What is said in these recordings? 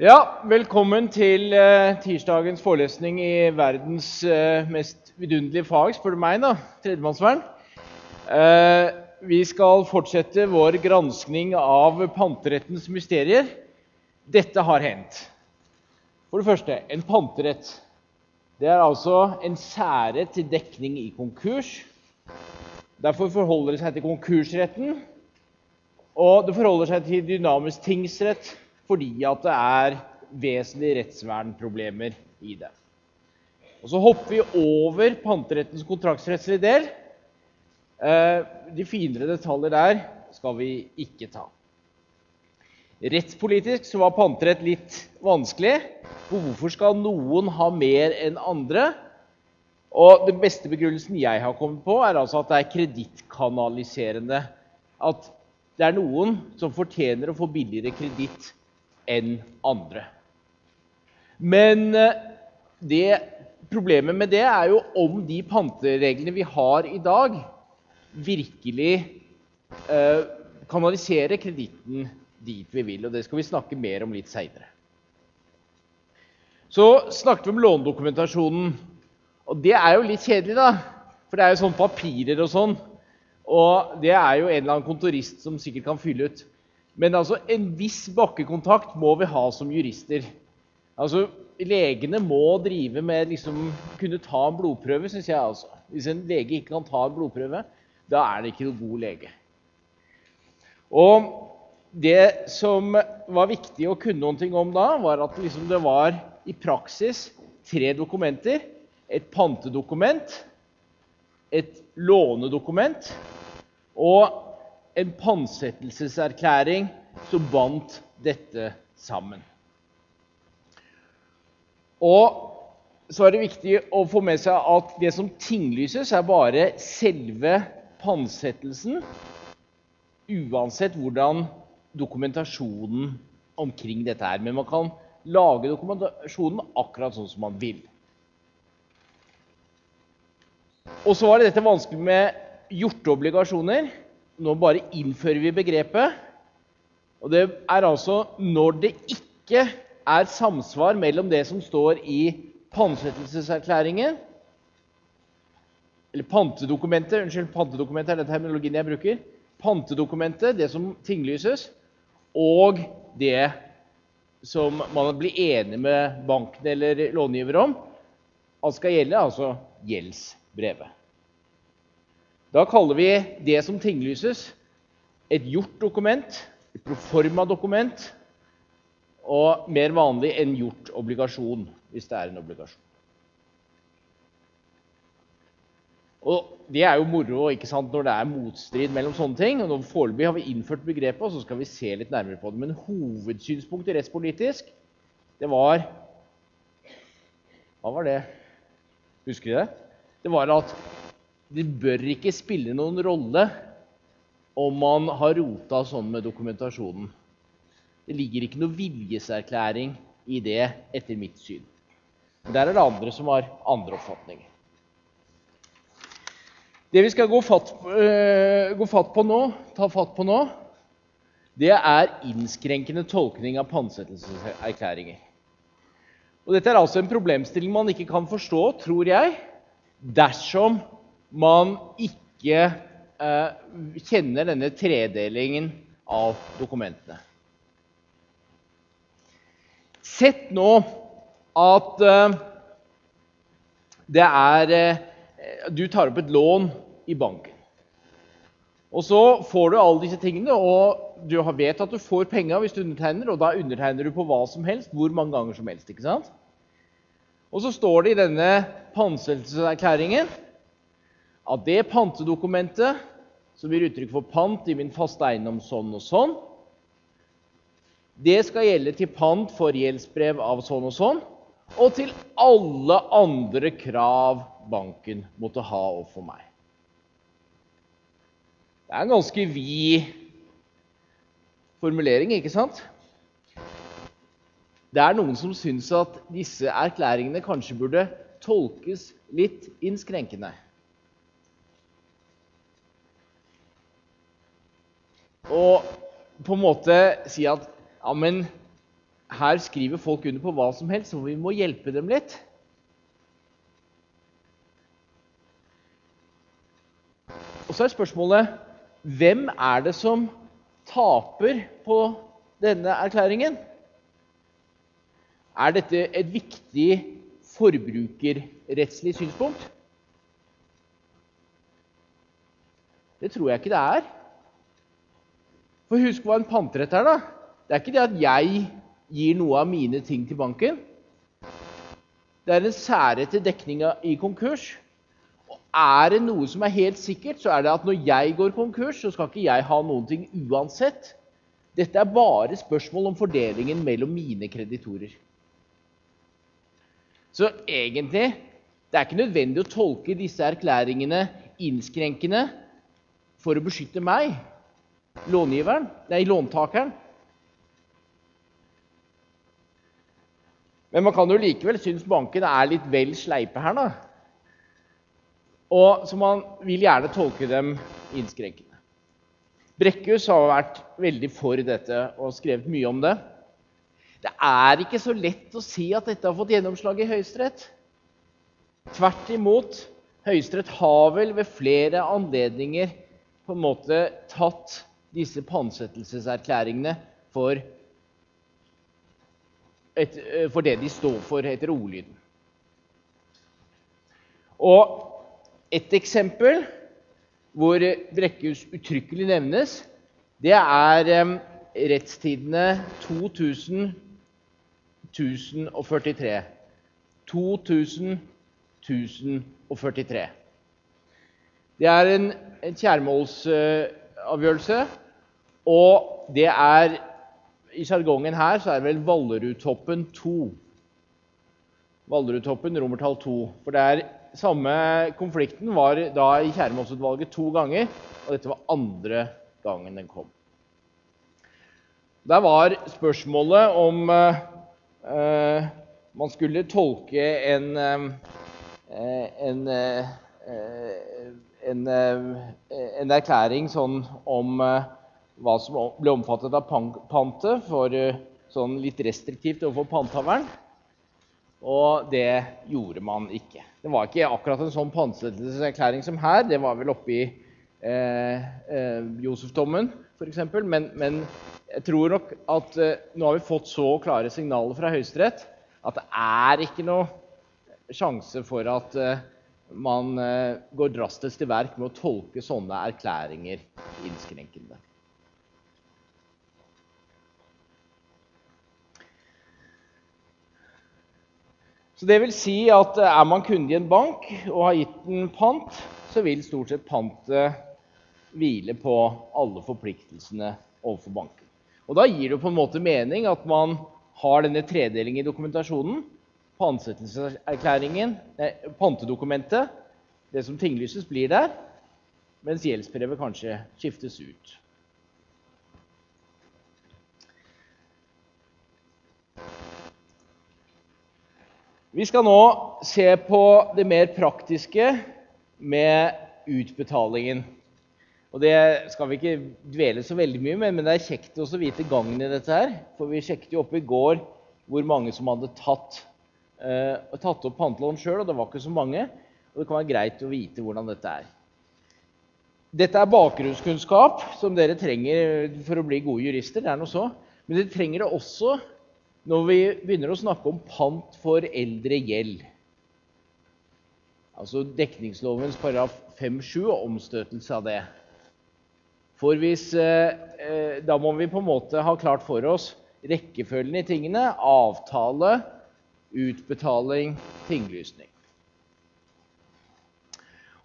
Ja, velkommen til eh, tirsdagens forelesning i verdens eh, mest vidunderlige fag, spør du meg, da, tredjemannsvern. Eh, vi skal fortsette vår granskning av panterettens mysterier. Dette har hendt. For det første, en panterett. Det er altså en særrett til dekning i konkurs. Derfor forholder det seg til konkursretten, og det forholder seg til dynamisk tingsrett fordi at det er vesentlige rettsvernproblemer i det. Og Så hopper vi over panterettens kontraktsrettslige del. Eh, de finere detaljer der skal vi ikke ta. Rettspolitisk så var panterett litt vanskelig. Hvorfor skal noen ha mer enn andre? Og Den beste begrunnelsen jeg har kommet på, er altså at det er kredittkanaliserende. At det er noen som fortjener å få billigere kreditt enn andre. Men eh, det, problemet med det er jo om de pantereglene vi har i dag, virkelig eh, kanaliserer kreditten dit vi vil. og Det skal vi snakke mer om litt seinere. Så snakket vi om lånedokumentasjonen. Og det er jo litt kjedelig, da. For det er jo sånn papirer og sånn. Og det er jo en eller annen kontorist som sikkert kan fylle ut. Men altså, en viss bakkekontakt må vi ha som jurister. Altså, Legene må drive med liksom, kunne ta en blodprøve, syns jeg. altså. Hvis en lege ikke kan ta en blodprøve, da er det ikke noen god lege. Og Det som var viktig å kunne noe om da, var at liksom det var i praksis tre dokumenter. Et pantedokument, et lånedokument og en pantsettelseserklæring som bandt dette sammen. Og så er det viktig å få med seg at det som tinglyses, er bare selve pantsettelsen, uansett hvordan dokumentasjonen omkring dette er. Men man kan lage dokumentasjonen akkurat sånn som man vil. Og så var det dette vanskelig med gjorte obligasjoner. Nå bare innfører vi begrepet. Og det er altså når det ikke er samsvar mellom det som står i pantsettelseserklæringen Eller pantedokumentet. Unnskyld, pantedokumentet er den terminologien jeg bruker. Pantedokumentet, det som tinglyses, og det som man blir enig med banken eller långiver om at skal gjelde, altså gjeldsbrevet. Da kaller vi det som tinglyses, et gjort dokument, et proforma-dokument, og mer vanlig en gjort obligasjon, hvis det er en obligasjon. Og Det er jo moro ikke sant, når det er motstrid mellom sånne ting. og Foreløpig har vi innført begrepet, og så skal vi se litt nærmere på det. Men hovedsynspunktet rettspolitisk, det var Hva var det? Husker dere det? Det var at det bør ikke spille noen rolle om man har rota sånn med dokumentasjonen. Det ligger ikke noe viljeserklæring i det, etter mitt syn. Der er det andre som har andre oppfatninger. Det vi skal gå fatt, øh, gå fatt på nå, ta fatt på nå, det er innskrenkende tolkning av pantsettelseserklæringer. Og Dette er altså en problemstilling man ikke kan forstå, tror jeg, dersom man ikke eh, kjenner denne tredelingen av dokumentene. Sett nå at eh, det er eh, Du tar opp et lån i banken. Og så får du alle disse tingene, og du vet at du får penga hvis du undertegner, og da undertegner du på hva som helst, hvor mange ganger som helst. ikke sant? Og så står det i denne pantsettelseserklæringen at det pantedokumentet som gir uttrykk for pant i min faste eiendom sånn og sånn, det skal gjelde til pant for gjeldsbrev av sånn og sånn, og til alle andre krav banken måtte ha overfor meg. Det er en ganske vid formulering, ikke sant? Det er noen som syns at disse erklæringene kanskje burde tolkes litt innskrenkende. Og på en måte si at ja, men her skriver folk under på hva som helst, så vi må hjelpe dem litt. Og så er spørsmålet hvem er det som taper på denne erklæringen? Er dette et viktig forbrukerrettslig synspunkt? Det tror jeg ikke det er. For husk hva en panterett er, da. Det er ikke det at jeg gir noe av mine ting til banken. Det er en særrett til dekning i konkurs. Og er det noe som er helt sikkert, så er det at når jeg går konkurs, så skal ikke jeg ha noen ting uansett. Dette er bare spørsmål om fordelingen mellom mine kreditorer. Så egentlig det er ikke nødvendig å tolke disse erklæringene innskrenkende for å beskytte meg, långiveren, nei, låntakeren. Men man kan jo likevel synes bankene er litt vel sleipe her. da. Og Så man vil gjerne tolke dem innskrenkende. Brekkhus har vært veldig for dette og skrevet mye om det. Det er ikke så lett å si at dette har fått gjennomslag i Høyesterett. Tvert imot. Høyesterett har vel ved flere anledninger på en måte tatt disse pantsettelseserklæringene for et, eh, for det de står for etter ordlyden. Og et eksempel hvor Brekkhus uttrykkelig nevnes, det er eh, rettstidene 2000 1043. 2000 1043. Det er en, en kjærmålsavgjørelse, og det er i sjargongen her så er det vel Vallerudtoppen 2. Vallerudtoppen romertall 2. For det er samme konflikten var da i Kjærmålsutvalget to ganger, og dette var andre gangen den kom. Der var spørsmålet om eh, man skulle tolke en, uh, en, uh, en, en erklæring sånn om hva som ble omfattet av pantet, for eh, sånn litt restriktivt overfor panthaveren. Og det gjorde man ikke. Det var ikke akkurat en sånn pantsettelseserklæring som her. Det var vel oppe i eh, eh, Josef-dommen, f.eks. Men, men jeg tror nok at eh, nå har vi fått så klare signaler fra Høyesterett at det er ikke noe sjanse for at eh, man eh, går drastisk til verk med å tolke sånne erklæringer innskrenkende. Så det vil si at eh, er man kunde i en bank og har gitt den pant, så vil stort sett pantet hvile på alle forpliktelsene overfor banken. Og Da gir det på en måte mening at man har denne tredelingen i dokumentasjonen. Pantsettelseserklæringen, pantedokumentet, det som tinglyses, blir der, mens gjeldsbrevet kanskje skiftes ut. Vi skal nå se på det mer praktiske med utbetalingen. Og Det skal vi ikke dvele så veldig mye med, men det er kjekt å vite gangen i dette. her. For vi sjekket jo opp i går hvor mange som hadde tatt, eh, tatt opp pantelån sjøl, og det var ikke så mange. Og det kan være greit å vite hvordan dette er. Dette er bakgrunnskunnskap som dere trenger for å bli gode jurister. det er noe så. Men dere trenger det også når vi begynner å snakke om pant for eldre gjeld. Altså dekningslovens paragraf 5-7 og omstøtelse av det. For hvis, eh, eh, Da må vi på en måte ha klart for oss rekkefølgen i tingene. Avtale, utbetaling, tinglysning.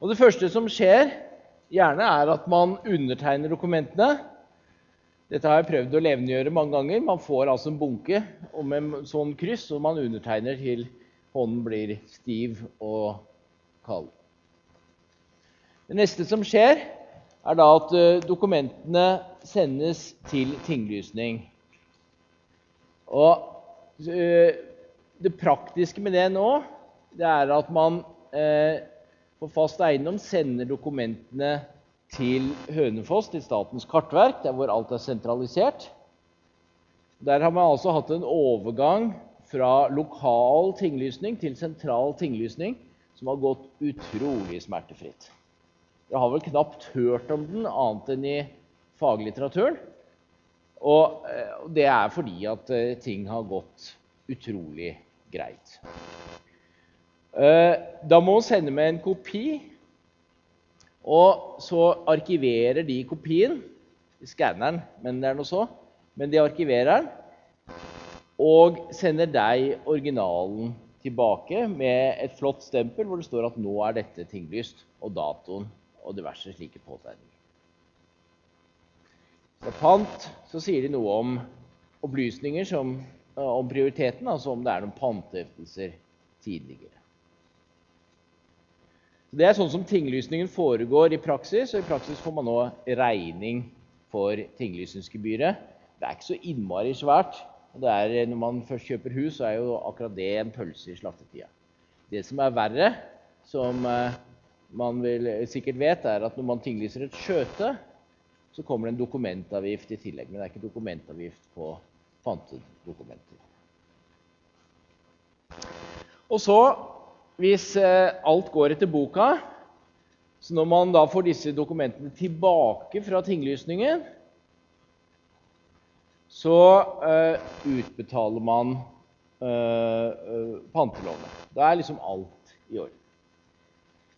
Og Det første som skjer, gjerne er at man undertegner dokumentene. Dette har jeg prøvd å levendegjøre mange ganger. Man får altså en bunke med sånn kryss, og man undertegner til hånden blir stiv og kald. Det neste som skjer, er da at eh, dokumentene sendes til tinglysning. Og eh, det praktiske med det nå, det er at man eh, på fast eiendom sender dokumentene til Hønefoss, til Statens kartverk, der hvor alt er sentralisert. Der har man altså hatt en overgang fra lokal tinglysning til sentral tinglysning som har gått utrolig smertefritt. Jeg har vel knapt hørt om den annet enn i faglitteraturen. Og eh, det er fordi at eh, ting har gått utrolig greit. Eh, da må hun sende med en kopi, og så arkiverer de kopien. Skanneren, skanner men det er noe så. Men de arkiverer den og sender deg originalen tilbake med et flott stempel hvor det står at 'nå er dette tinglyst', og datoen og diverse slike påtegninger. Ved pant så sier de noe om opplysninger som, om prioriteten, altså om det er noen panteheftelser tidligere. Det er sånn som tinglysningen foregår i praksis, og i praksis får man nå regning for tinglysningsgebyret. Det er ikke så innmari svært. Og det er, når man først kjøper hus, så er jo akkurat det en pølse i slaktetida. Det som er verre, som eh, man vil, sikkert vet, er at når man tinglyser et skjøte, så kommer det en dokumentavgift i tillegg. Men det er ikke dokumentavgift på pantedokumenter. Og så, hvis eh, alt går etter boka, så når man da får disse dokumentene tilbake fra tinglysningen, så uh, utbetaler man uh, uh, pantelånet. Da er liksom alt i orden.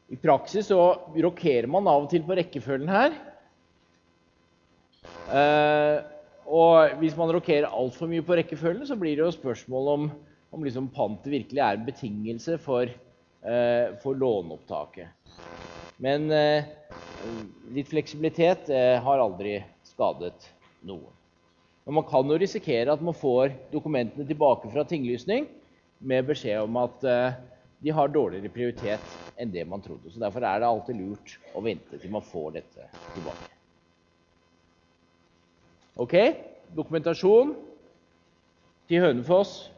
I praksis så rokerer man av og til på rekkefølgen her. Og hvis man rokerer altfor mye på rekkefølgen, så blir det jo spørsmål om, om liksom pantet virkelig er en betingelse for, for låneopptaket. Men litt fleksibilitet har aldri skadet noen. Men man kan jo risikere at man får dokumentene tilbake fra tinglysning med beskjed om at uh, de har dårligere prioritet enn det man trodde. Så Derfor er det alltid lurt å vente til man får dette tilbake. Ok, dokumentasjon til Hønefoss.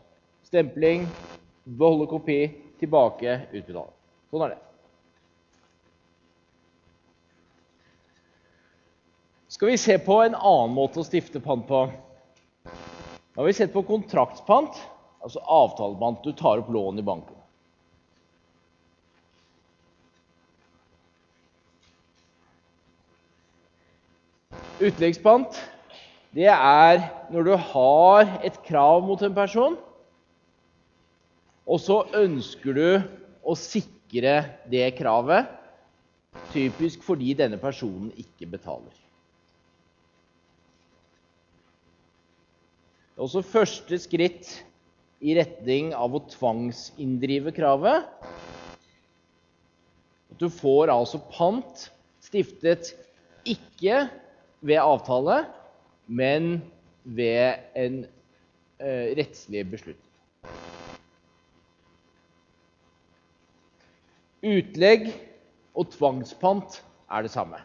Stempling, beholde kopi, tilbake, utbetale. Sånn er det. skal vi se på en annen måte å stifte pant på. Da har vi sett på kontraktspant, altså avtalepant. Du tar opp lån i banken. Utleggspant det er når du har et krav mot en person, og så ønsker du å sikre det kravet, typisk fordi denne personen ikke betaler. Det er også første skritt i retning av å tvangsinndrive kravet. Du får altså pant stiftet ikke ved avtale, men ved en eh, rettslig beslutning. Utlegg og tvangspant er det samme.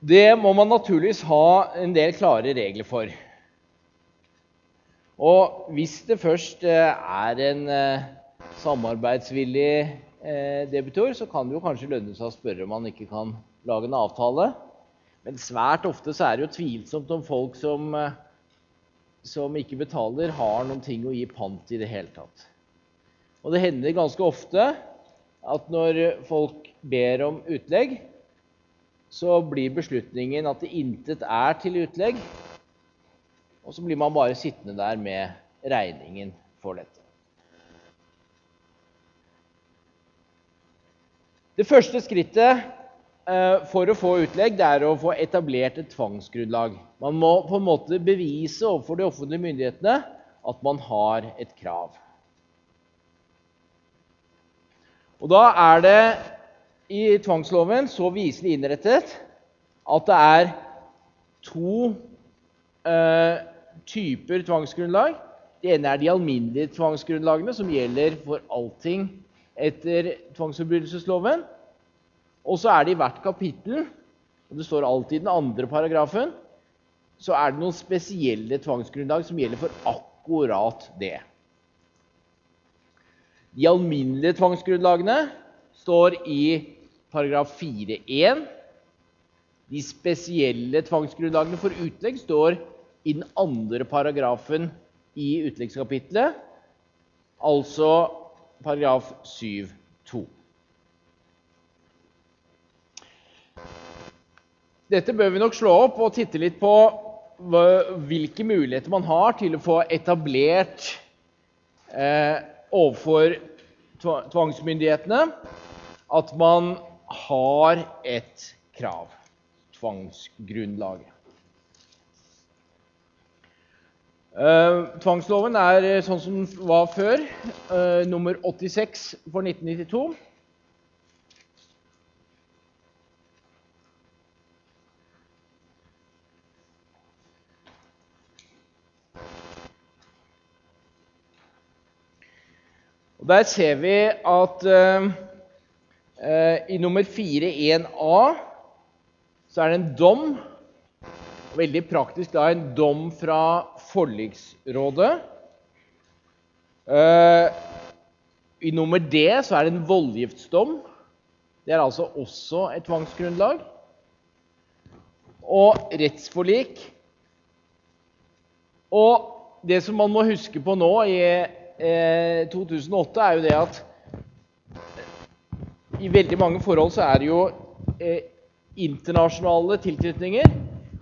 Det må man naturligvis ha en del klare regler for. Og hvis det først eh, er en eh, samarbeidsvillig eh, debitor, så kan det jo kanskje lønne seg å spørre om man ikke kan lage en avtale. Men svært ofte så er det jo tvilsomt om folk som, som ikke betaler, har noen ting å gi pant i det hele tatt. Og det hender ganske ofte at når folk ber om utlegg, så blir beslutningen at det intet er til utlegg. Og så blir man bare sittende der med regningen for dette. Det første skrittet eh, for å få utlegg det er å få etablert et tvangsgrunnlag. Man må på en måte bevise overfor de offentlige myndighetene at man har et krav. Og Da er det i tvangsloven så viselig innrettet at det er to eh, typer tvangsgrunnlag. Det ene er de alminnelige tvangsgrunnlagene, som gjelder for allting etter tvangsforbrytelsesloven. Og så er det i hvert kapittel, og det står alltid i den andre paragrafen, så er det noen spesielle tvangsgrunnlag som gjelder for akkurat det. De alminnelige tvangsgrunnlagene står i paragraf 4-1. De spesielle tvangsgrunnlagene for utlegg står i den andre paragrafen i utleggskapitlet, altså paragraf 7-2. Dette bør vi nok slå opp og titte litt på hvilke muligheter man har til å få etablert eh, overfor tvangsmyndighetene at man har et krav tvangsgrunnlaget. Uh, tvangsloven er eh, sånn som den var før, uh, nummer 86 for 1992. Og Der ser vi at uh, i nummer 4.1a så er det en dom. Veldig praktisk da en dom fra forliksrådet. Uh, I nummer D så er det en voldgiftsdom. Det er altså også et tvangsgrunnlag. Og rettsforlik. Og det som man må huske på nå i eh, 2008, er jo det at i veldig mange forhold så er det jo eh, internasjonale tilknytninger.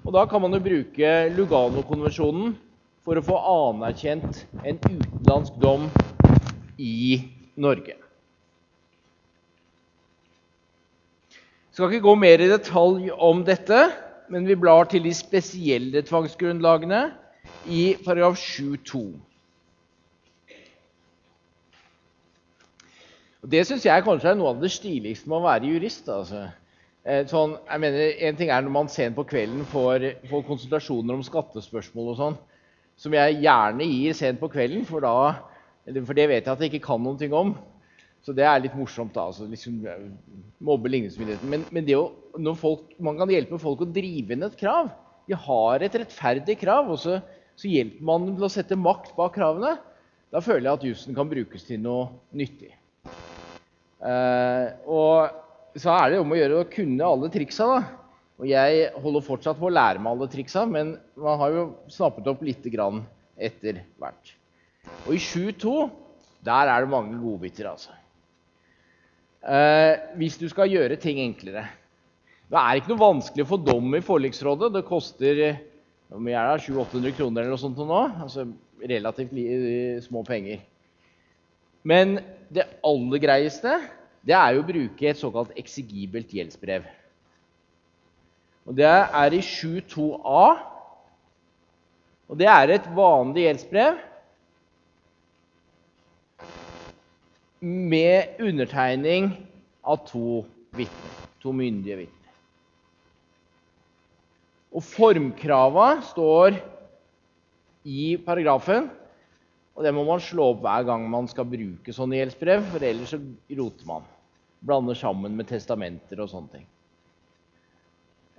Og da kan man jo bruke Lugano-konvensjonen for å få anerkjent en utenlandsk dom i Norge. Jeg skal ikke gå mer i detalj om dette, men vi blar til de spesielle tvangsgrunnlagene i paragraf 7-2. Det syns jeg kanskje er noe av det stiligste med å være jurist. altså. Eh, sånn, jeg mener, En ting er når man sent på kvelden får, får konsultasjoner om skattespørsmål og sånn, som jeg gjerne gir sent på kvelden, for, da, for det vet jeg at jeg ikke kan noe om. Så det er litt morsomt. da, altså, liksom, eh, Mobbe ligningsmyndigheten. Men, men å, folk, man kan hjelpe folk å drive inn et krav. De har et rettferdig krav, og så, så hjelper man dem til å sette makt bak kravene. Da føler jeg at jussen kan brukes til noe nyttig. Uh, og så er det om å gjøre å kunne alle triksa. da. Og jeg holder fortsatt på å lære meg alle triksa, men man har jo snappet opp litt grann etter hvert. Og i 7.2 der er det mange godbiter, altså. Eh, hvis du skal gjøre ting enklere. Det er ikke noe vanskelig å få dom i forliksrådet. Det koster 700-800 kroner eller noe sånt nå. Altså relativt små penger. Men det aller greieste det er jo å bruke et såkalt eksigibelt gjeldsbrev. Og Det er i 7.2a. Og det er et vanlig gjeldsbrev med undertegning av to vitner. To myndige vitner. Og formkrava står i paragrafen og det må man slå opp hver gang man skal bruke sånne gjeldsbrev, for ellers så roter man. Blander sammen med testamenter og sånne ting.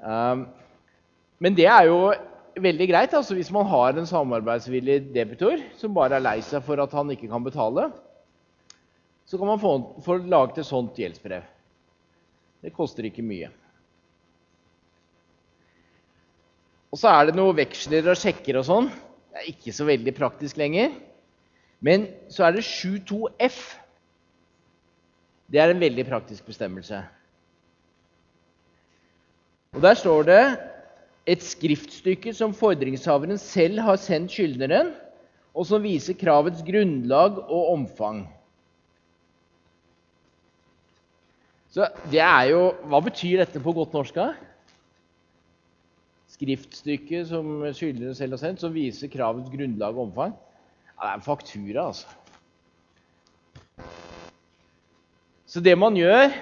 Um, men det er jo veldig greit altså hvis man har en samarbeidsvillig debitor som bare er lei seg for at han ikke kan betale. Så kan man få, få laget et sånt gjeldsbrev. Det koster ikke mye. Og så er det noen veksler og sjekker og sånn. Det er ikke så veldig praktisk lenger. Men så er det 7.2f. Det er en veldig praktisk bestemmelse. Og Der står det et skriftstykke som fordringshaveren selv har sendt skyldneren, og som viser kravets grunnlag og omfang. Så det er jo, Hva betyr dette på godt norsk? Skriftstykket som skyldneren selv har sendt, som viser kravets grunnlag og omfang. Ja, det er en faktura, altså. Så det man gjør,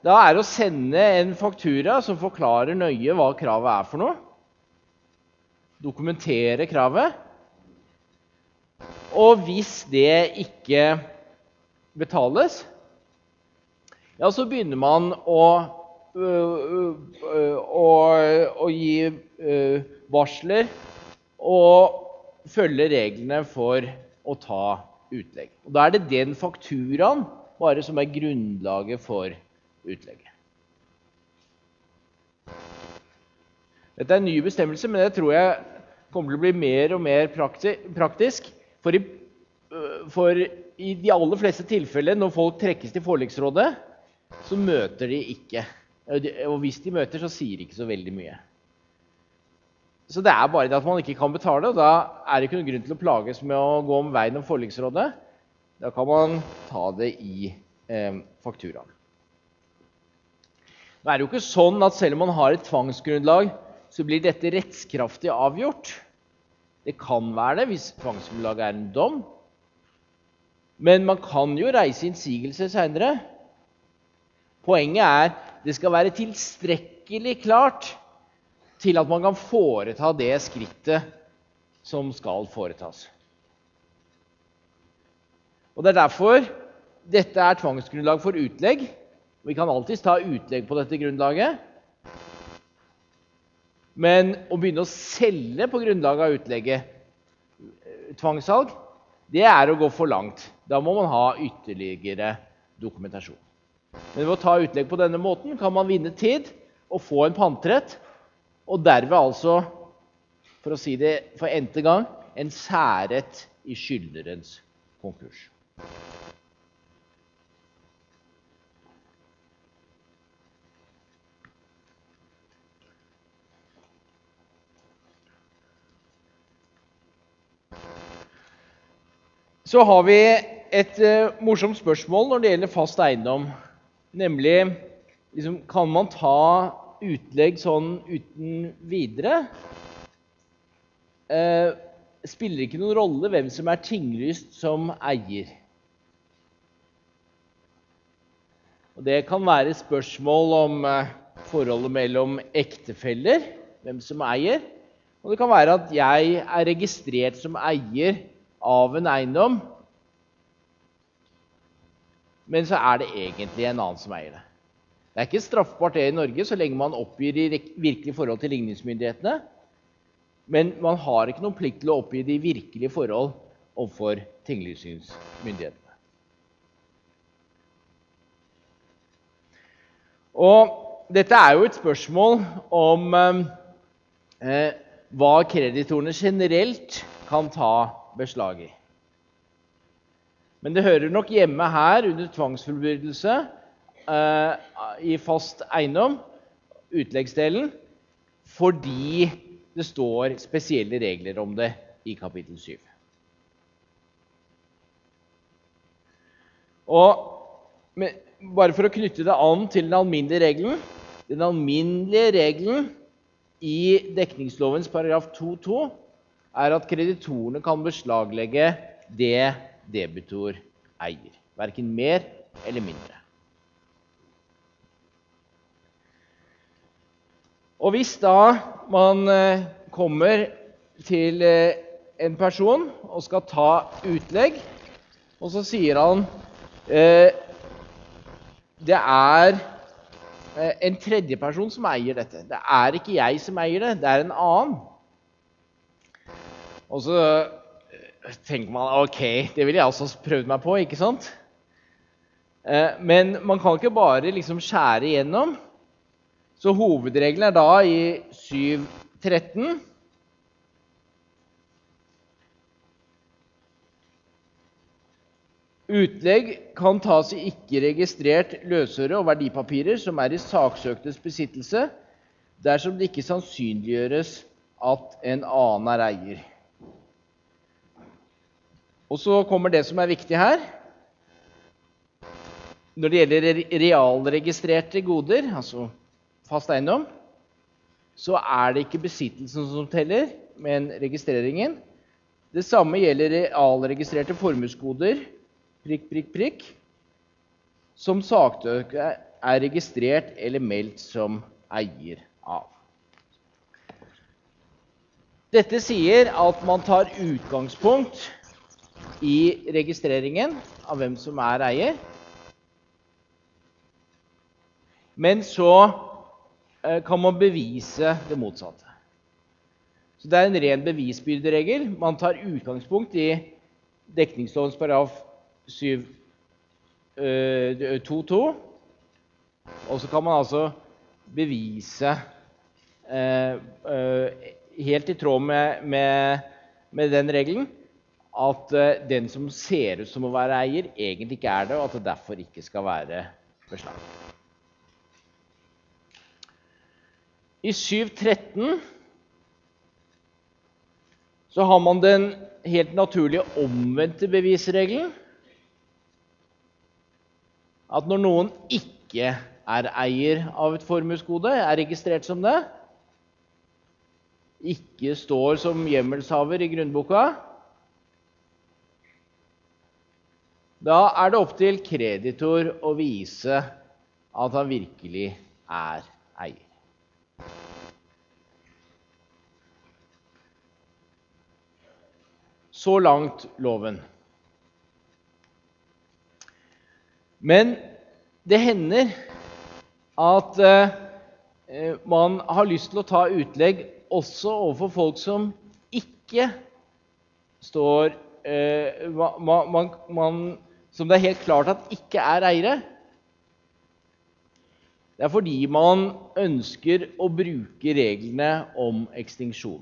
da er å sende en faktura som forklarer nøye hva kravet er for noe. Dokumentere kravet. Og hvis det ikke betales, ja, så begynner man å, å, å gi varsler og følge reglene for å ta utlegg. Og Da er det den fakturaen bare som er grunnlaget for utlegget. Dette er en ny bestemmelse, men det tror jeg kommer til å bli mer og mer praktisk. For i, for i de aller fleste tilfeller når folk trekkes til forliksrådet, så møter de ikke. Og hvis de møter, så sier de ikke så veldig mye. Så det er bare det at man ikke kan betale, og da er det ikke noen grunn til å plages med å gå om veien om forliksrådet. Da kan man ta det i eh, fakturaen. Nå er det jo ikke sånn at selv om man har et tvangsgrunnlag, så blir dette rettskraftig avgjort. Det kan være det hvis tvangsgrunnlaget er en dom. Men man kan jo reise innsigelse seinere. Poenget er det skal være tilstrekkelig klart til at man kan foreta det skrittet som skal foretas. Og Det er derfor dette er tvangsgrunnlag for utlegg. Vi kan alltids ta utlegg på dette grunnlaget. Men å begynne å selge på grunnlag av utlegget, tvangssalg, det er å gå for langt. Da må man ha ytterligere dokumentasjon. Men ved å ta utlegg på denne måten kan man vinne tid og få en panterett og derved altså, for å si det for n-te gang, en særrett i skyldnerens konkurs. Så har vi et uh, morsomt spørsmål når det gjelder fast eiendom. Nemlig liksom, kan man ta utlegg sånn uten videre. Eh, spiller ikke noen rolle hvem som er tinglyst som eier. Og det kan være spørsmål om eh, forholdet mellom ektefeller, hvem som eier. Og det kan være at jeg er registrert som eier av en eiendom, men så er det egentlig en annen som eier det. Det er ikke straffbart det i Norge så lenge man oppgir i virkelig forhold til ligningsmyndighetene. Men man har ikke noen plikt til å oppgi de virkelige forhold overfor tinglysningsmyndighetene. Og dette er jo et spørsmål om eh, hva kreditorene generelt kan ta beslag i. Men det hører nok hjemme her under tvangsfullbyrdelse i fast eiendom, utleggsdelen, fordi det står spesielle regler om det i kapittel 7. Og men, bare for å knytte det an til den alminnelige regelen Den alminnelige regelen i dekningslovens paragraf 2-2 er at kreditorene kan beslaglegge det debitor eier. Verken mer eller mindre. Og hvis da man eh, kommer til eh, en person og skal ta utlegg, og så sier han eh, det er eh, en tredjeperson som eier dette. Det er ikke jeg som eier det, det er en annen. Og så tenker man ok, det ville jeg også prøvd meg på, ikke sant? Men man kan ikke bare liksom skjære igjennom. Så hovedregelen er da i 7.13 Utlegg kan tas i ikke-registrert løsøre og verdipapirer som er i saksøktes besittelse, dersom det ikke sannsynliggjøres at en annen er eier. Og så kommer det som er viktig her. Når det gjelder realregistrerte goder, altså fast eiendom, så er det ikke besittelsen som teller, men registreringen. Det samme gjelder realregistrerte formuesgoder, prikk, prikk, prikk, som saksøker er registrert eller meldt som eier av. Dette sier at man tar utgangspunkt i registreringen av hvem som er eier. Men så kan man bevise det motsatte. Så Det er en ren bevisbyrderegel. Man tar utgangspunkt i dekningslovens paragraf 2-2. og så kan man altså bevise eh, helt i tråd med, med, med den regelen at eh, den som ser ut som å være eier, egentlig ikke er det, og at det derfor ikke skal være beslag. I 7.13 så har man den helt naturlige omvendte bevisregelen. At når noen ikke er eier av et formuesgode, er registrert som det, ikke står som hjemmelshaver i grunnboka, da er det opp til kreditor å vise at han virkelig er eier. Så langt loven. Men det hender at eh, man har lyst til å ta utlegg også overfor folk som ikke står eh, man, man, man, Som det er helt klart at ikke er eiere. Det er fordi man ønsker å bruke reglene om ekstinksjon.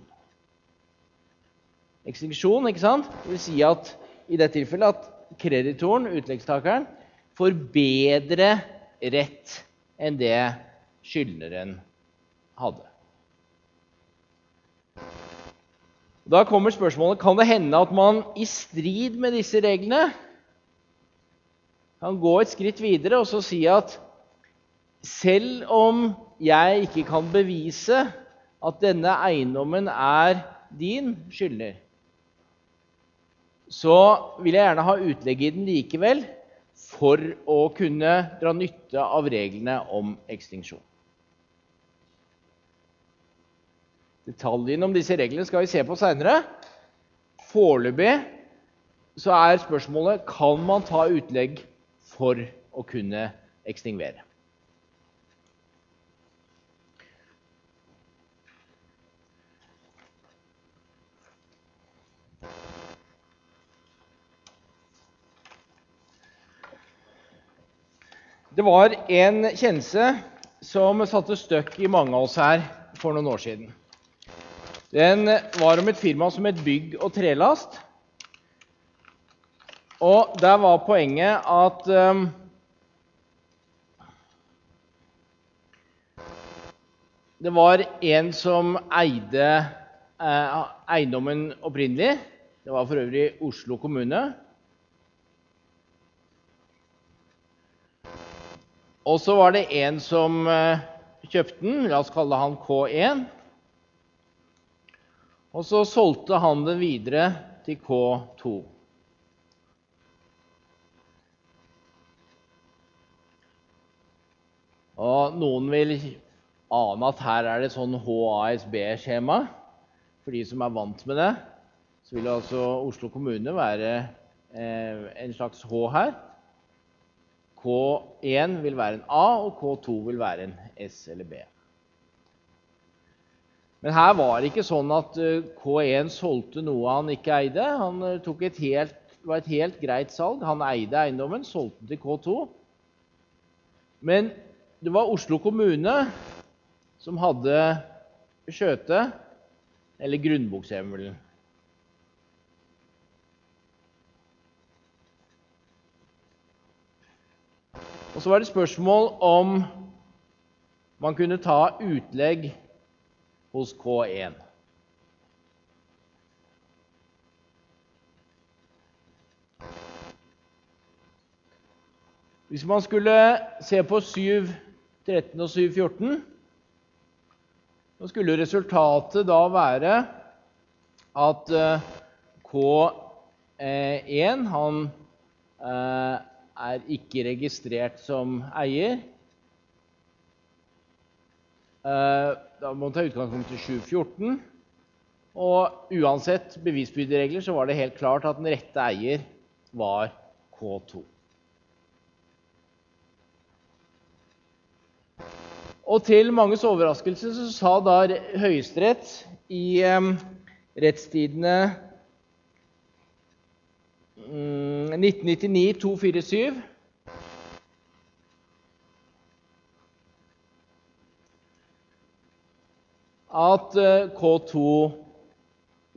Ekstinksjon ikke sant? Det vil si at i dette tilfellet at kreditoren, utleggstakeren, får bedre rett enn det skyldneren hadde. Da kommer spørsmålet kan det hende at man i strid med disse reglene kan gå et skritt videre og så si at selv om jeg ikke kan bevise at denne eiendommen er din skyldner, så vil jeg gjerne ha utlegg i den likevel for å kunne dra nytte av reglene om ekstinksjon. Detaljene om disse reglene skal vi se på seinere. Foreløpig så er spørsmålet kan man ta utlegg for å kunne ekstingvere. Det var en kjennelse som satte støkk i mange av oss her for noen år siden. Den var om et firma som het Bygg og Trelast. Og der var poenget at um, Det var en som eide eh, eiendommen opprinnelig. Det var for øvrig Oslo kommune. Og så var det en som eh, kjøpte den. La oss kalle han K1. Og så solgte han den videre til K2. Og noen vil ane at her er det sånn HASB-skjema. For de som er vant med det, så vil altså Oslo kommune være eh, en slags H her. K1 vil være en A, og K2 vil være en S eller B. Men her var det ikke sånn at eh, K1 solgte noe han ikke eide. Han eh, tok et helt, det var et helt greit salg. Han eide eiendommen, solgte den til K2. Men det var Oslo kommune som hadde skjøte, eller grunnbokhjemmelen. Og så var det spørsmål om man kunne ta utlegg hos K1. Hvis man skulle se på 7.13 og 7.14, så skulle resultatet da være at eh, K1 han eh, er ikke registrert som eier. Eh, da må man ta utgangspunkt i 714. Og uansett bevisbyrderegler så var det helt klart at den rette eier var K2. Og til manges overraskelse så sa da Høyesterett i eh, rettstidene 1999-247. at eh, K2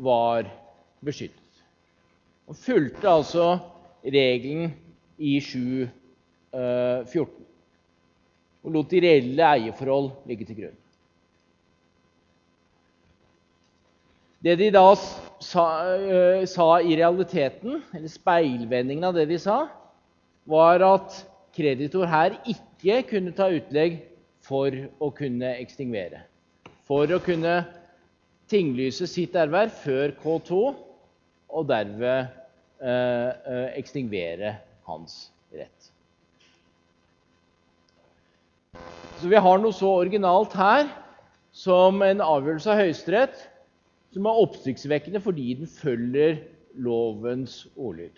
var beskyttet. Og fulgte altså regelen i 7.14 og lot de reelle eierforhold ligge til grunn. Det de da sa, uh, sa, i realiteten, eller speilvendingen av det de sa, var at kreditor her ikke kunne ta utlegg for å kunne ekstingvere. For å kunne tinglyse sitt erverv før K2 og derved uh, uh, ekstingvere hans rett. Så vi har noe så originalt her som en avgjørelse av Høyesterett som er oppsiktsvekkende fordi den følger lovens ordlyd.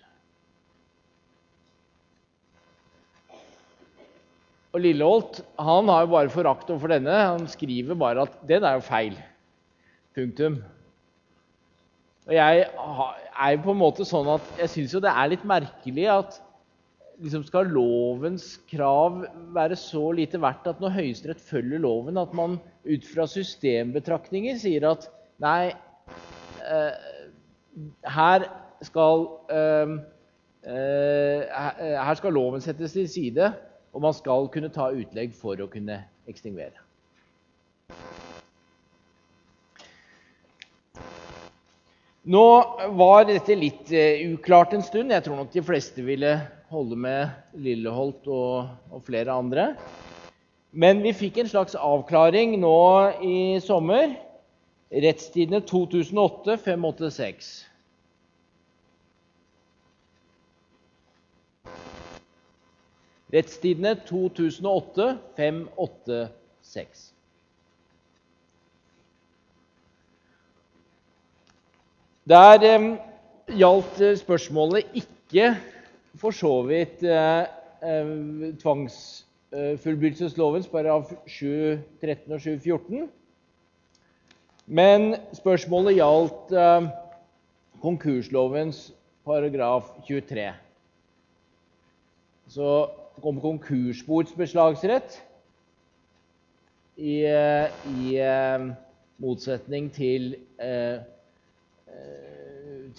Og Lilleholt han har jo bare forakt overfor denne. Han skriver bare at 'den er jo feil'. Punktum. Og jeg er jo på en måte sånn at jeg syns jo det er litt merkelig at liksom skal lovens krav være så lite verdt at når Høyesterett følger loven, at man ut fra systembetraktninger sier at nei, her skal eh, eh, her skal loven settes til side, og man skal kunne ta utlegg for å kunne ekstingvere. Nå var dette litt uklart en stund. Jeg tror nok de fleste ville holde med Lilleholt og, og, flere andre. Men vi fikk en slags avklaring nå i sommer. Rettstidene 2008 586. Rettstidene 2008 586. Der eh, gjaldt spørsmålet ikke for så vidt eh, eh, tvangsfullbyrdelseslovens paragraf 713 og 714. Men spørsmålet gjaldt eh, konkurslovens paragraf 23. Så om konkursbordsbeslagsrett i, eh, i eh, motsetning til, eh,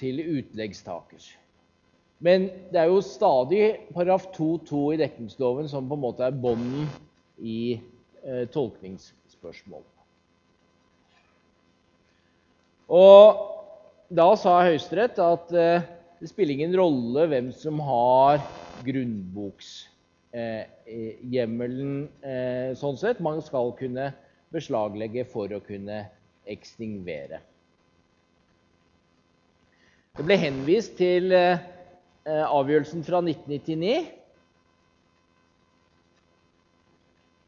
til utleggstakers. Men det er jo stadig paragraf 2-2 i dekningsloven som på en måte er bånden i eh, tolkningsspørsmål. Og da sa Høyesterett at eh, det spiller ingen rolle hvem som har grunnbokshjemmelen eh, eh, sånn sett. Man skal kunne beslaglegge for å kunne ekstingvere. Det ble henvist til avgjørelsen fra 1999.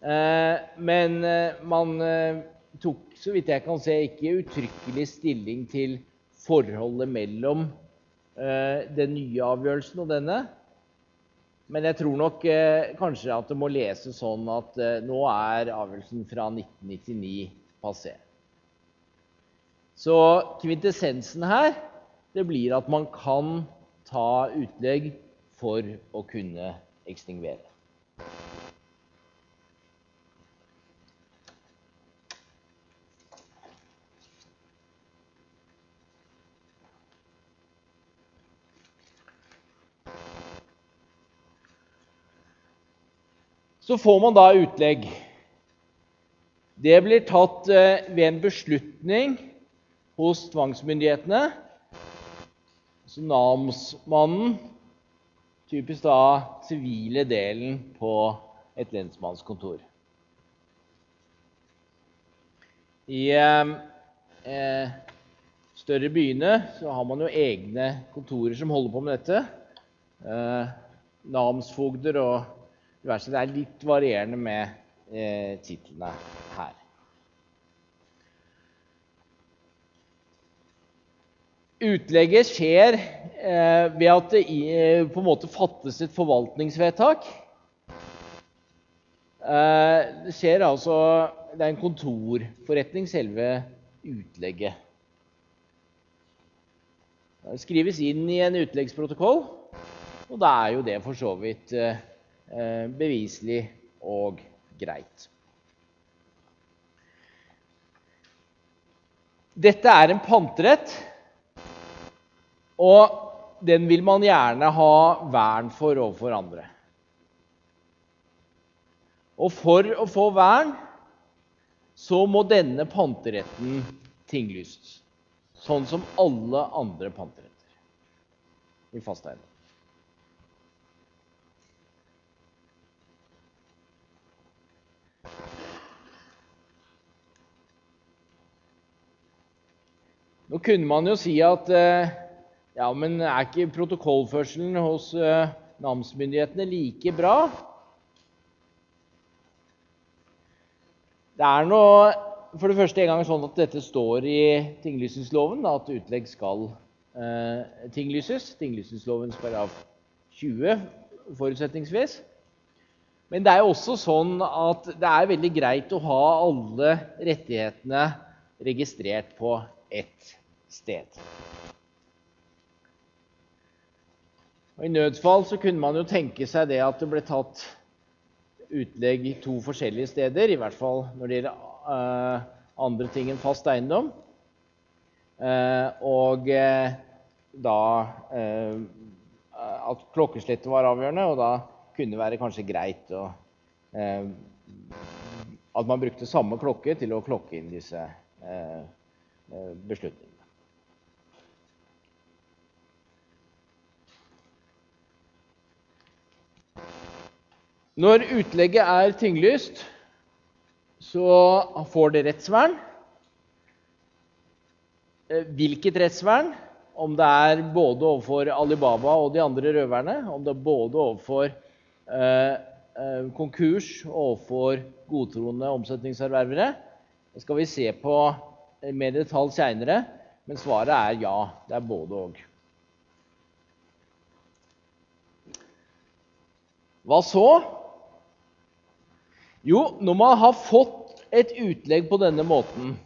Eh, men man tok, så vidt jeg kan se, ikke uttrykkelig stilling til forholdet mellom den nye avgjørelsen og denne. Men jeg tror nok kanskje at det må leses sånn at nå er avgjørelsen fra 1999 passé. Så kvintessensen her det blir at man kan ta utlegg for å kunne ekstingvere. Så får man da utlegg. Det blir tatt eh, ved en beslutning hos tvangsmyndighetene så namsmannen, typisk da sivile delen på et lensmannskontor. I eh, eh, større byene så har man jo egne kontorer som holder på med dette. Eh, namsfogder og diverse. Det er litt varierende med eh, titlene her. Utlegget skjer eh, ved at det eh, på en måte fattes et forvaltningsvedtak. Eh, det skjer altså Det er en kontorforretning, selve utlegget. Det skrives inn i en utleggsprotokoll, og da er jo det for så vidt eh, beviselig og greit. Dette er en panterett, og den vil man gjerne ha vern for overfor andre. Og for å få vern så må denne panteretten tinglyses. Sånn som alle andre panteretter i fast Nå kunne man jo si at eh, ja, men er ikke protokollførselen hos eh, namsmyndighetene like bra? Det er nå for det første en gang sånn at dette står i tinglysningsloven, at utlegg skal eh, tinglyses. Tinglysningslovens paragraf 20 forutsetningsvis. Men det er også sånn at det er veldig greit å ha alle rettighetene registrert på ett sted. Og I nødfall så kunne man jo tenke seg det at det ble tatt utlegg to forskjellige steder, i hvert fall når det gjelder uh, andre ting enn fast eiendom. Uh, og uh, da at klokkeslettet var avgjørende, og da kunne det være kanskje greit å, at man brukte samme klokke til å klokke inn disse beslutningene. Når utlegget er tinglyst, så får det rettsvern. Eh, hvilket rettsvern? Om det er både overfor Alibaba og de andre røverne, om det er både overfor eh, eh konkurs og overfor godtroende omsetningserververe. Det skal vi se på mer detalj seinere, men svaret er ja. Det er både og. Hva så? Jo, når man har fått et utlegg på denne måten,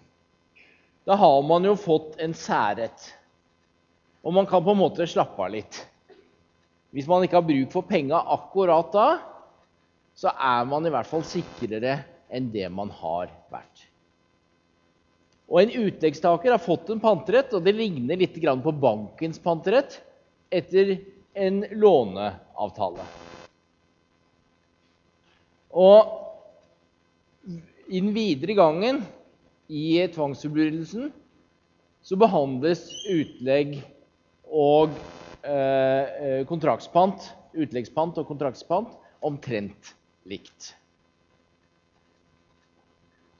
da har man jo fått en særrett. Og man kan på en måte slappe av litt. Hvis man ikke har bruk for penga akkurat da, så er man i hvert fall sikrere enn det man har vært. Og En utleggstaker har fått en panterett, og det ligner litt på bankens panterett etter en låneavtale. Og i den videre gangen i tvangsforbrytelsen så behandles utlegg og eh, eh, kontraktspant, utleggspant og kontraktspant omtrent likt.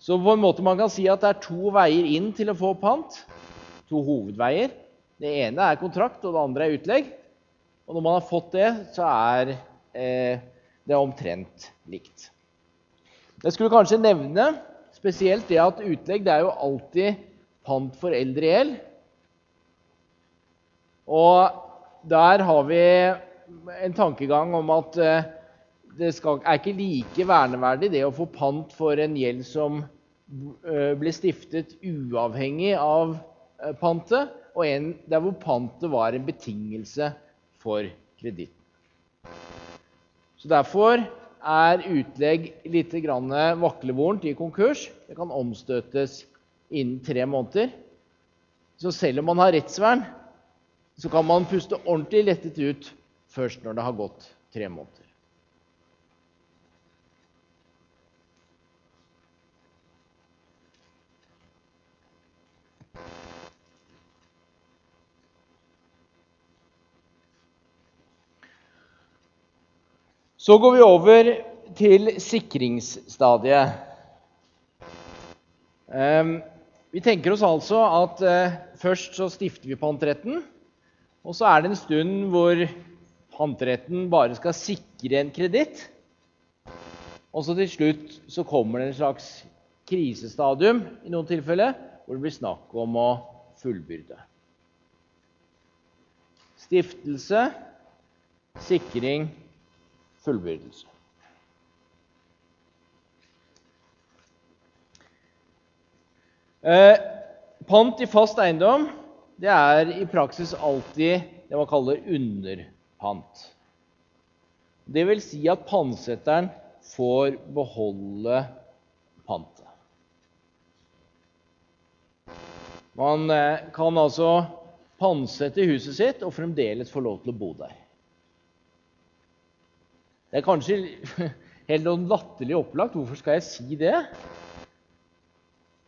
Så på en måte man kan si at det er to veier inn til å få pant. To hovedveier. Det ene er kontrakt, og det andre er utlegg. Og når man har fått det, så er eh, det omtrent likt. Jeg skulle kanskje nevne spesielt det at utlegg det er jo alltid pant for eldre gjeld. Og der har vi en tankegang om at eh, det skal, er ikke like verneverdig det å få pant for en gjeld som eh, ble stiftet uavhengig av eh, pantet, og en der hvor pantet var en betingelse for kreditten. Så Derfor er utlegg litt vaklevorent i konkurs. Det kan omstøtes innen tre måneder. Så selv om man har rettsvern, så kan man puste ordentlig lettet ut først når det har gått tre måneder. Så går vi over til sikringsstadiet. Ehm, vi tenker oss altså at eh, først så stifter vi pantretten. Og så er det en stund hvor pantretten bare skal sikre en kreditt. Og så til slutt så kommer det en slags krisestadium i noen tilfeller hvor det blir snakk om å fullbyrde. Stiftelse, sikring, fullbyrdelse. Eh, pant i fast eiendom det er i praksis alltid det man kaller underpant. Det vil si at pantsetteren får beholde pantet. Man eh, kan altså pantsette huset sitt og fremdeles få lov til å bo der. Det er kanskje helt noe latterlig opplagt. Hvorfor skal jeg si det?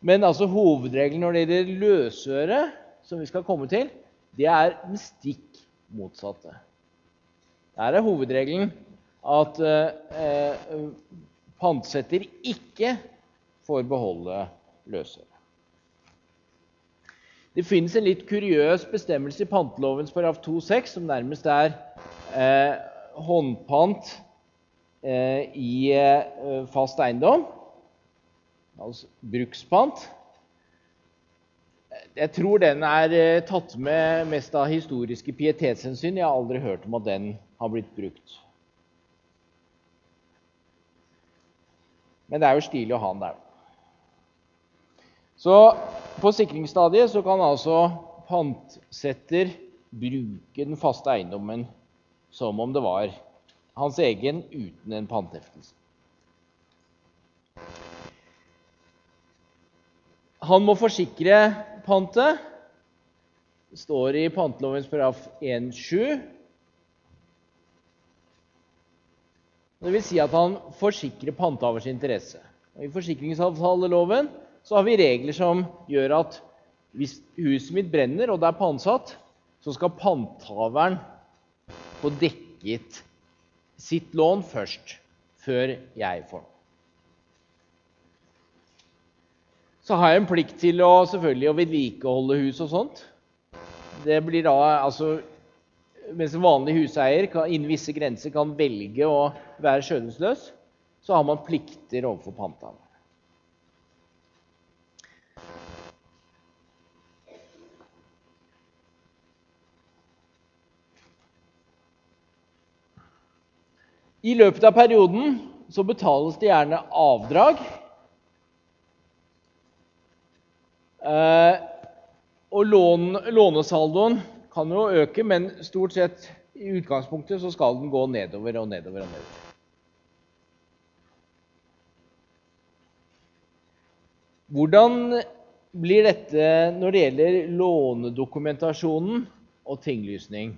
Men altså hovedregelen når det gjelder løsøre, som vi skal komme til, det er den stikk motsatte. Der er hovedregelen at eh, pantsetter ikke får beholde løsøre. Det finnes en litt kuriøs bestemmelse i pantelovens paragraf 2-6, som nærmest er eh, håndpant i eh, fast eiendom altså brukspant. Jeg tror den er eh, tatt med mest av historiske pietetshensyn. Jeg har aldri hørt om at den har blitt brukt. Men det er jo stilig å ha den der. Så på sikringsstadiet så kan altså pantsetter bruke den faste eiendommen som om det var hans egen uten en panteftelse. Han må forsikre pantet. Det står i pantelovens paragraf 1-7. Det vil si at han forsikrer pantehavers interesse. Og I forsikringsavtaleloven så har vi regler som gjør at hvis huset mitt brenner og det er pantsatt, så skal panthaveren få dekket sitt lån først, før jeg får noe. så har jeg en plikt til å selvfølgelig å vedlikeholde hus og sånt. Det blir da, altså, Mens en vanlig huseier kan, innen visse grenser kan velge å være skjønnhetsløs, så har man plikter overfor panthaveren. I løpet av perioden så betales det gjerne avdrag Eh, og lån, lånesaldoen kan jo øke, men stort sett i utgangspunktet så skal den gå nedover og nedover og nedover. Hvordan blir dette når det gjelder lånedokumentasjonen og tinglysning?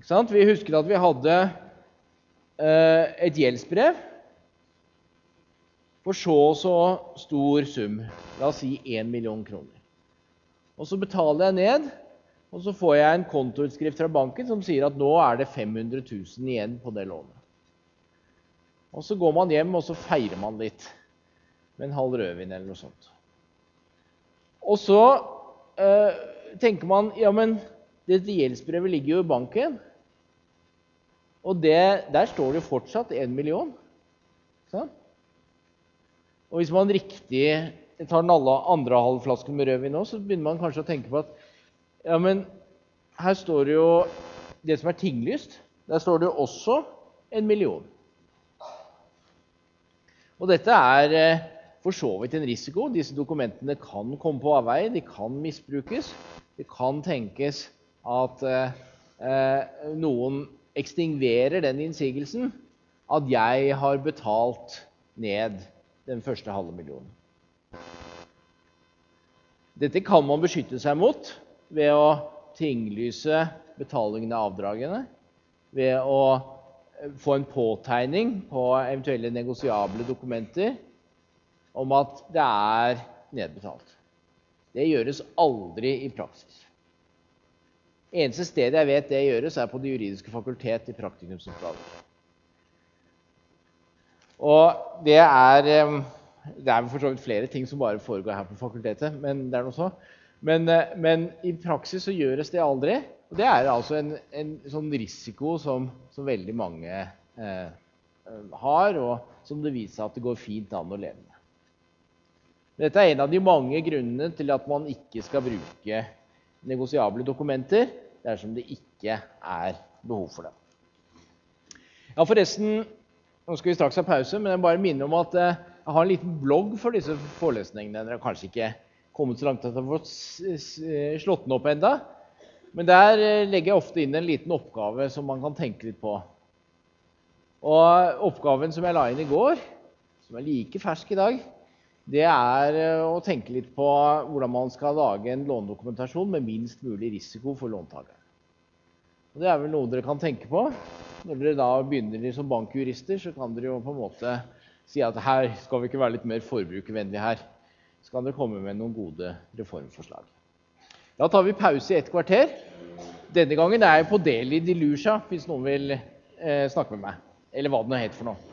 Vi husker at vi hadde eh, et gjeldsbrev for så og så stor sum, la oss si 1 million kroner. Og Så betaler jeg ned, og så får jeg en kontoutskrift fra banken som sier at nå er det 500 000 igjen på det lånet. Og Så går man hjem og så feirer man litt med en halv rødvin eller noe sånt. Og så øh, tenker man ja, men dette gjeldsbrevet ligger jo i banken. Og det, der står det fortsatt én million. Sånn? Og hvis man riktig tar den andre halvflasken med rødvin nå, så begynner man kanskje å tenke på at ja, men her står det jo det som er tinglyst. Der står det jo også en million. Og dette er eh, for så vidt en risiko. Disse dokumentene kan komme på avveie, de kan misbrukes. Det kan tenkes at eh, eh noen ekstingverer den innsigelsen at jeg har betalt ned den første halve millionen. Dette kan man beskytte seg mot ved å tinglyse betalingen av avdragene, ved å få en påtegning på eventuelle negosiable dokumenter om at det er nedbetalt. Det gjøres aldri i praksis. Eneste stedet jeg vet det gjøres, er på Det juridiske fakultet i praktikumsoppgaver. Og det er Det er for så vidt flere ting som bare foregår her på fakultetet, men det er noe så. Men, eh, men i praksis så gjøres det aldri. Og det er altså en, en sånn risiko som, som veldig mange eh, har, og som det viser seg at det går fint an å leve med. Dette er en av de mange grunnene til at man ikke skal bruke negosiable dokumenter dersom det ikke er behov for dem. Ja, forresten, nå skal vi straks ha pause, men jeg bare minner om at eh, jeg har en liten blogg for disse forelesningene. Dere har kanskje ikke kommet så langt at dere har fått eh, slått den opp enda. Men der eh, legger jeg ofte inn en liten oppgave som man kan tenke litt på. Og Oppgaven som jeg la inn i går, som er like fersk i dag, det er eh, å tenke litt på hvordan man skal lage en lånedokumentasjon med minst mulig risiko for låntakeren. Det er vel noe dere kan tenke på. Når dere da begynner som bankjurister, så kan dere jo på en måte si at her skal vi ikke være litt mer forbrukervennlige her. Så kan dere komme med noen gode reformforslag. Da tar vi pause i et kvarter. Denne gangen er jeg på del i Dilusha, hvis noen vil eh, snakke med meg. Eller hva det nå heter for noe.